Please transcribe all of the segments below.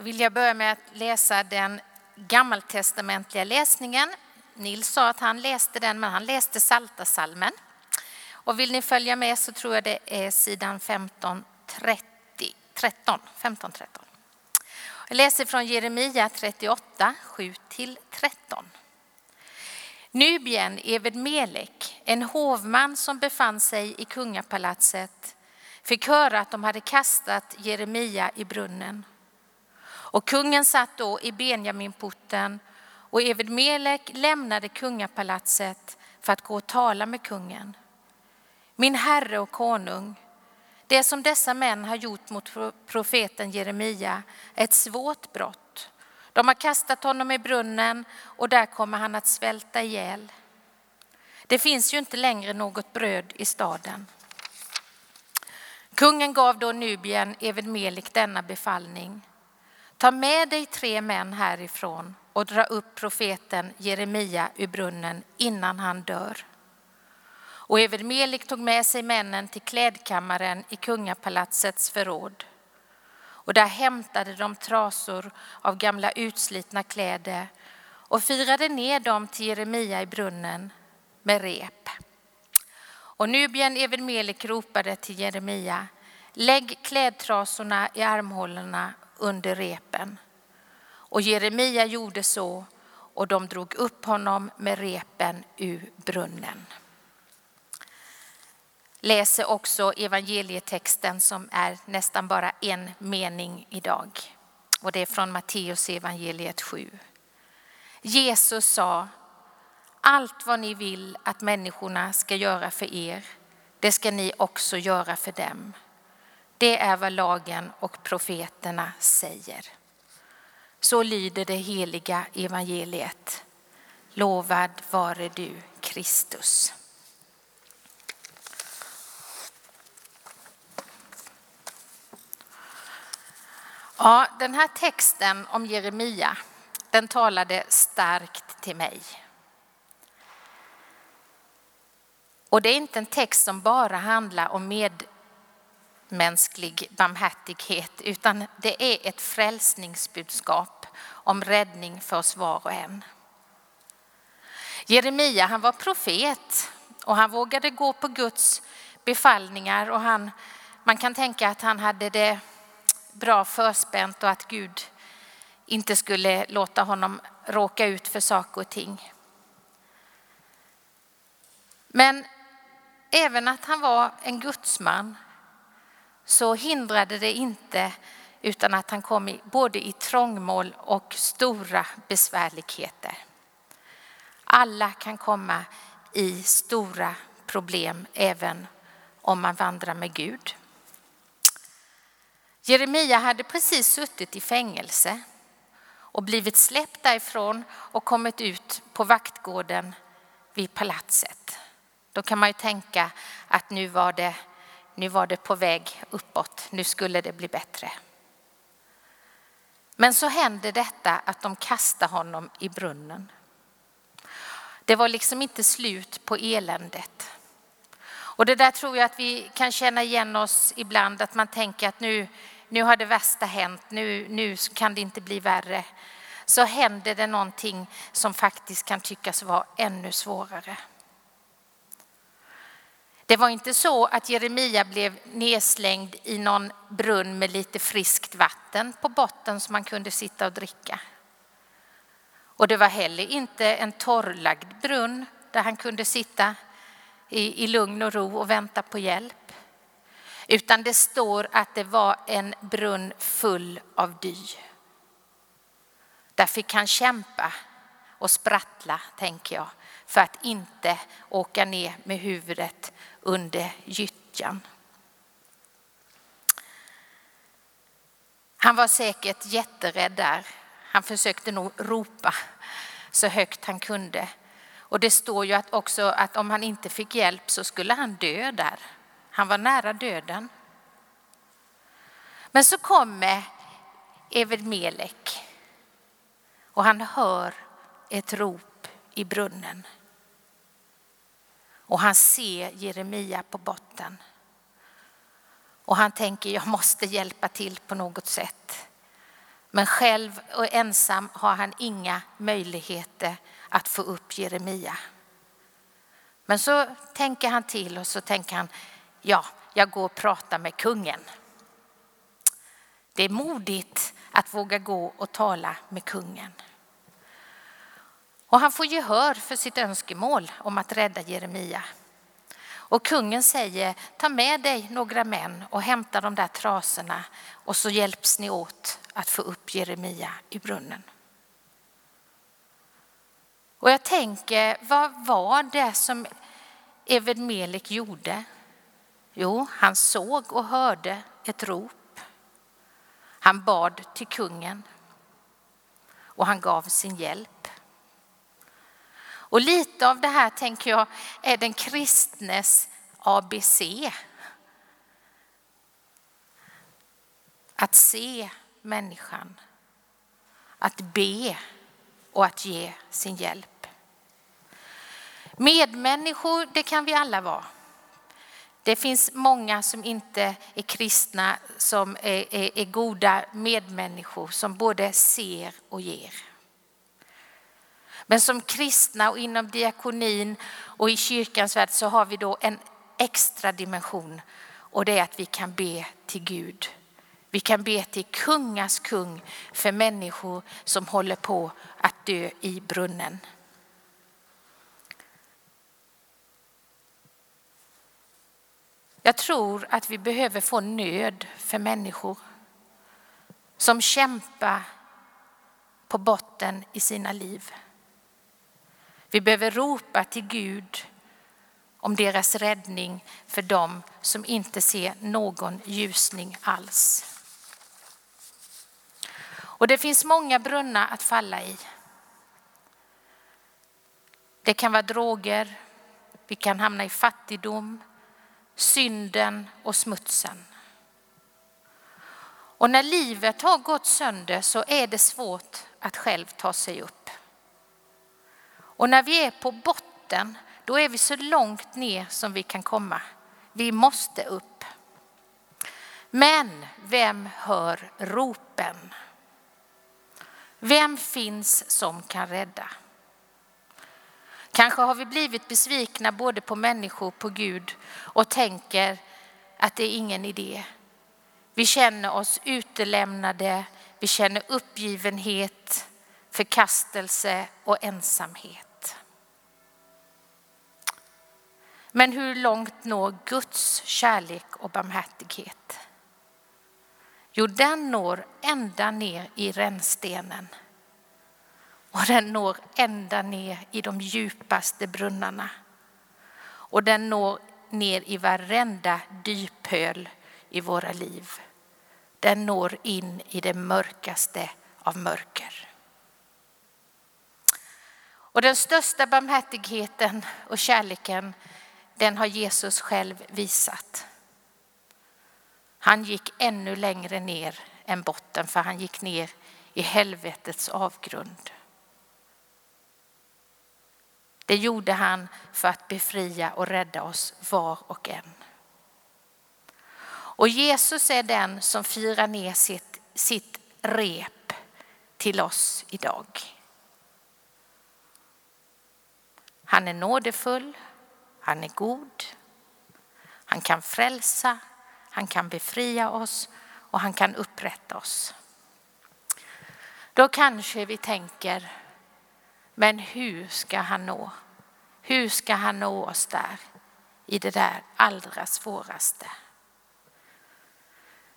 vill jag börja med att läsa den gammaltestamentliga läsningen. Nils sa att han läste den, men han läste Saltasalmen. Och vill ni följa med så tror jag det är sidan 1530, 13, 15, 13. Jag läser från Jeremia 38, 7-13. Nubien Eved Melek, en hovman som befann sig i kungapalatset, fick höra att de hade kastat Jeremia i brunnen. Och kungen satt då i Benjaminporten och Evid Melek lämnade kungapalatset för att gå och tala med kungen. Min herre och konung, det som dessa män har gjort mot profeten Jeremia är ett svårt brott. De har kastat honom i brunnen och där kommer han att svälta ihjäl. Det finns ju inte längre något bröd i staden. Kungen gav då Nubien Evid Melek denna befallning. Ta med dig tre män härifrån och dra upp profeten Jeremia ur brunnen innan han dör. Och Eved-Melik tog med sig männen till klädkammaren i kungapalatsets förråd. Och där hämtade de trasor av gamla utslitna kläder och firade ner dem till Jeremia i brunnen med rep. Och Nubien Eved-Melik ropade till Jeremia, lägg klädtrasorna i armhålorna under repen. Och Jeremia gjorde så och de drog upp honom med repen ur brunnen läser också evangelietexten som är nästan bara en mening idag. Och det är från Matteus evangeliet 7. Jesus sa, allt vad ni vill att människorna ska göra för er, det ska ni också göra för dem. Det är vad lagen och profeterna säger. Så lyder det heliga evangeliet. Lovad vare du, Kristus. Ja, den här texten om Jeremia, den talade starkt till mig. Och det är inte en text som bara handlar om mänsklig barmhärtighet, utan det är ett frälsningsbudskap om räddning för oss var och en. Jeremia, han var profet och han vågade gå på Guds befallningar och han, man kan tänka att han hade det bra förspänt och att Gud inte skulle låta honom råka ut för saker och ting. Men även att han var en gudsman så hindrade det inte utan att han kom i, både i trångmål och stora besvärligheter. Alla kan komma i stora problem även om man vandrar med Gud. Jeremia hade precis suttit i fängelse och blivit släppt därifrån och kommit ut på vaktgården vid palatset. Då kan man ju tänka att nu var det, nu var det på väg uppåt, nu skulle det bli bättre. Men så hände detta att de kastade honom i brunnen. Det var liksom inte slut på eländet. Och det där tror jag att vi kan känna igen oss ibland, att man tänker att nu, nu har det värsta hänt, nu, nu kan det inte bli värre. Så händer det någonting som faktiskt kan tyckas vara ännu svårare. Det var inte så att Jeremia blev nedslängd i någon brunn med lite friskt vatten på botten som man kunde sitta och dricka. Och det var heller inte en torrlagd brunn där han kunde sitta i, i lugn och ro och vänta på hjälp. Utan det står att det var en brunn full av dy. Där fick han kämpa och sprattla, tänker jag, för att inte åka ner med huvudet under gyttjan. Han var säkert jätterädd där. Han försökte nog ropa så högt han kunde. Och det står ju att också att om han inte fick hjälp så skulle han dö där. Han var nära döden. Men så kommer Eved Melek och han hör ett rop i brunnen. Och han ser Jeremia på botten. Och han tänker, jag måste hjälpa till på något sätt. Men själv och ensam har han inga möjligheter att få upp Jeremia. Men så tänker han till och så tänker han, ja, jag går och pratar med kungen. Det är modigt att våga gå och tala med kungen. Och han får gehör för sitt önskemål om att rädda Jeremia. Och kungen säger, ta med dig några män och hämta de där trasorna och så hjälps ni åt att få upp Jeremia i brunnen. Och jag tänker, vad var det som Eved Melik gjorde? Jo, han såg och hörde ett rop. Han bad till kungen och han gav sin hjälp. Och lite av det här tänker jag är den kristnes ABC. Att se människan, att be och att ge sin hjälp. Medmänniskor, det kan vi alla vara. Det finns många som inte är kristna som är, är, är goda medmänniskor som både ser och ger. Men som kristna och inom diakonin och i kyrkans värld så har vi då en extra dimension och det är att vi kan be till Gud. Vi kan be till kungas kung för människor som håller på att dö i brunnen. Jag tror att vi behöver få nöd för människor som kämpar på botten i sina liv. Vi behöver ropa till Gud om deras räddning för dem som inte ser någon ljusning alls. Och det finns många brunnar att falla i. Det kan vara droger, vi kan hamna i fattigdom, synden och smutsen. Och när livet har gått sönder så är det svårt att själv ta sig upp. Och när vi är på botten, då är vi så långt ner som vi kan komma. Vi måste upp. Men vem hör ropen? Vem finns som kan rädda? Kanske har vi blivit besvikna både på människor och på Gud och tänker att det är ingen idé. Vi känner oss utelämnade, vi känner uppgivenhet, förkastelse och ensamhet. Men hur långt når Guds kärlek och barmhärtighet? Jo, den når ända ner i rännstenen. Och den når ända ner i de djupaste brunnarna. Och den når ner i varenda dyphöl i våra liv. Den når in i det mörkaste av mörker. Och den största barmhärtigheten och kärleken, den har Jesus själv visat. Han gick ännu längre ner än botten, för han gick ner i helvetets avgrund. Det gjorde han för att befria och rädda oss var och en. Och Jesus är den som firar ner sitt, sitt rep till oss idag. Han är nådefull, han är god, han kan frälsa, han kan befria oss och han kan upprätta oss. Då kanske vi tänker, men hur ska han nå? Hur ska han nå oss där i det där allra svåraste?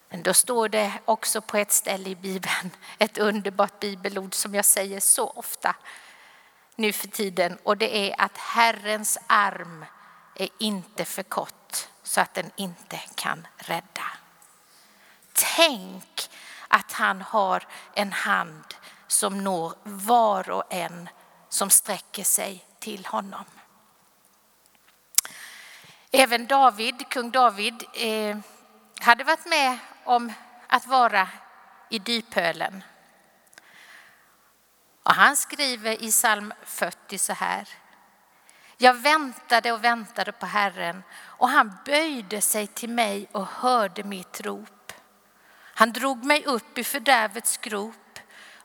Men då står det också på ett ställe i Bibeln, ett underbart bibelord som jag säger så ofta nu för tiden och det är att Herrens arm är inte för kort så att den inte kan rädda. Tänk att han har en hand som når var och en som sträcker sig till honom. Även David, kung David, eh, hade varit med om att vara i dyphölen. Och han skriver i psalm 40 så här. Jag väntade och väntade på Herren och han böjde sig till mig och hörde mitt rop. Han drog mig upp i fördärvets grop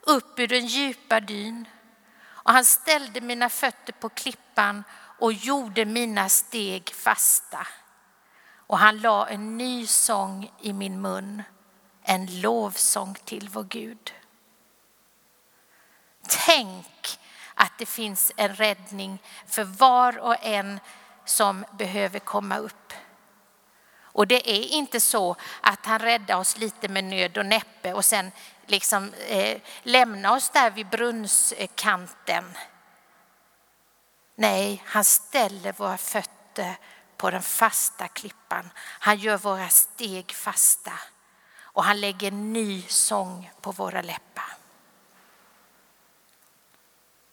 upp ur den djupa dyn. Och han ställde mina fötter på klippan och gjorde mina steg fasta. Och han la en ny sång i min mun, en lovsång till vår Gud. Tänk att det finns en räddning för var och en som behöver komma upp. Och det är inte så att han räddar oss lite med nöd och näppe och sen liksom eh, lämnar oss där vid brunnskanten. Nej, han ställer våra fötter på den fasta klippan. Han gör våra steg fasta och han lägger ny sång på våra läppar.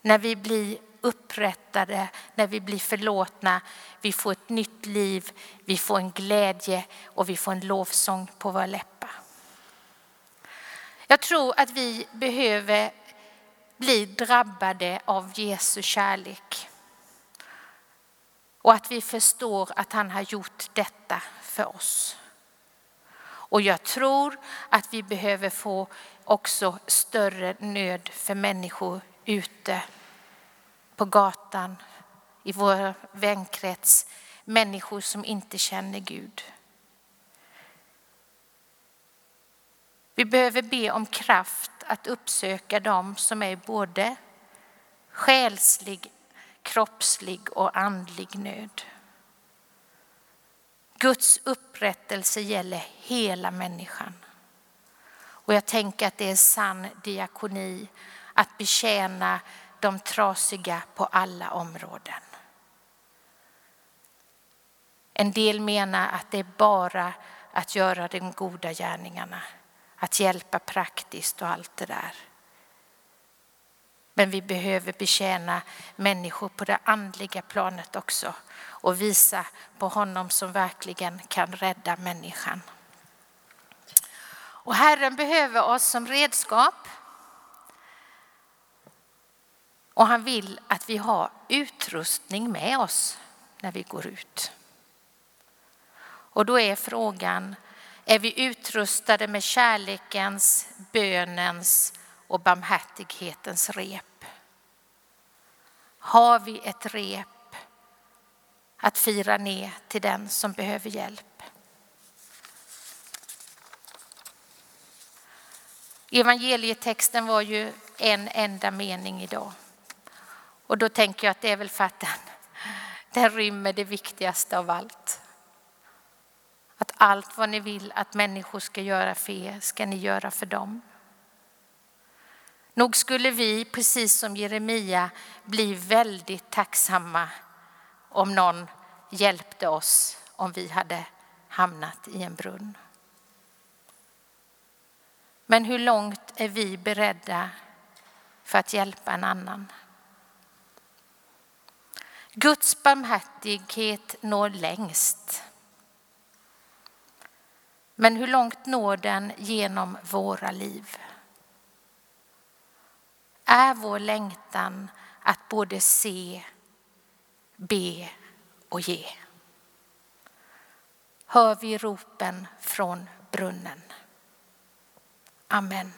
När vi blir upprättade, när vi blir förlåtna, vi får ett nytt liv, vi får en glädje och vi får en lovsång på våra läppar. Jag tror att vi behöver bli drabbade av Jesu kärlek. Och att vi förstår att han har gjort detta för oss. Och jag tror att vi behöver få också större nöd för människor ute på gatan, i vår vänkrets, människor som inte känner Gud. Vi behöver be om kraft att uppsöka dem som är både själslig, kroppslig och andlig nöd. Guds upprättelse gäller hela människan. Och jag tänker att det är sann diakoni att betjäna de trasiga på alla områden. En del menar att det är bara att göra de goda gärningarna, att hjälpa praktiskt och allt det där. Men vi behöver betjäna människor på det andliga planet också och visa på honom som verkligen kan rädda människan. Och Herren behöver oss som redskap och han vill att vi har utrustning med oss när vi går ut. Och då är frågan, är vi utrustade med kärlekens, bönens och barmhärtighetens rep? Har vi ett rep att fira ner till den som behöver hjälp? Evangelietexten var ju en enda mening idag. Och då tänker jag att det är väl för att den, den rymmer det viktigaste av allt. Att allt vad ni vill att människor ska göra för er ska ni göra för dem. Nog skulle vi, precis som Jeremia, bli väldigt tacksamma om någon hjälpte oss om vi hade hamnat i en brunn. Men hur långt är vi beredda för att hjälpa en annan? Guds barmhärtighet når längst. Men hur långt når den genom våra liv? Är vår längtan att både se, be och ge? Hör vi ropen från brunnen? Amen.